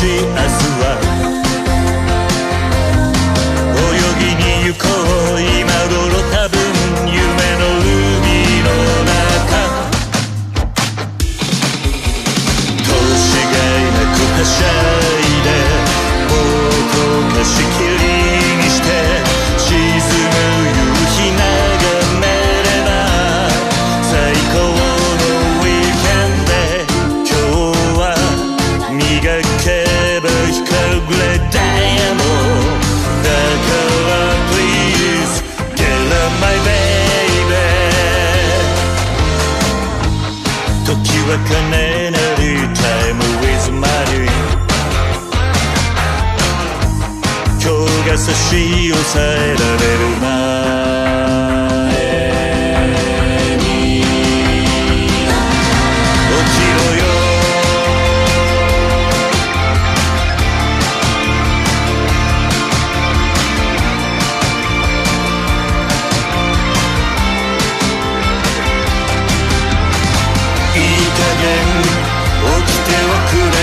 hoje Bacchanality time with little man. could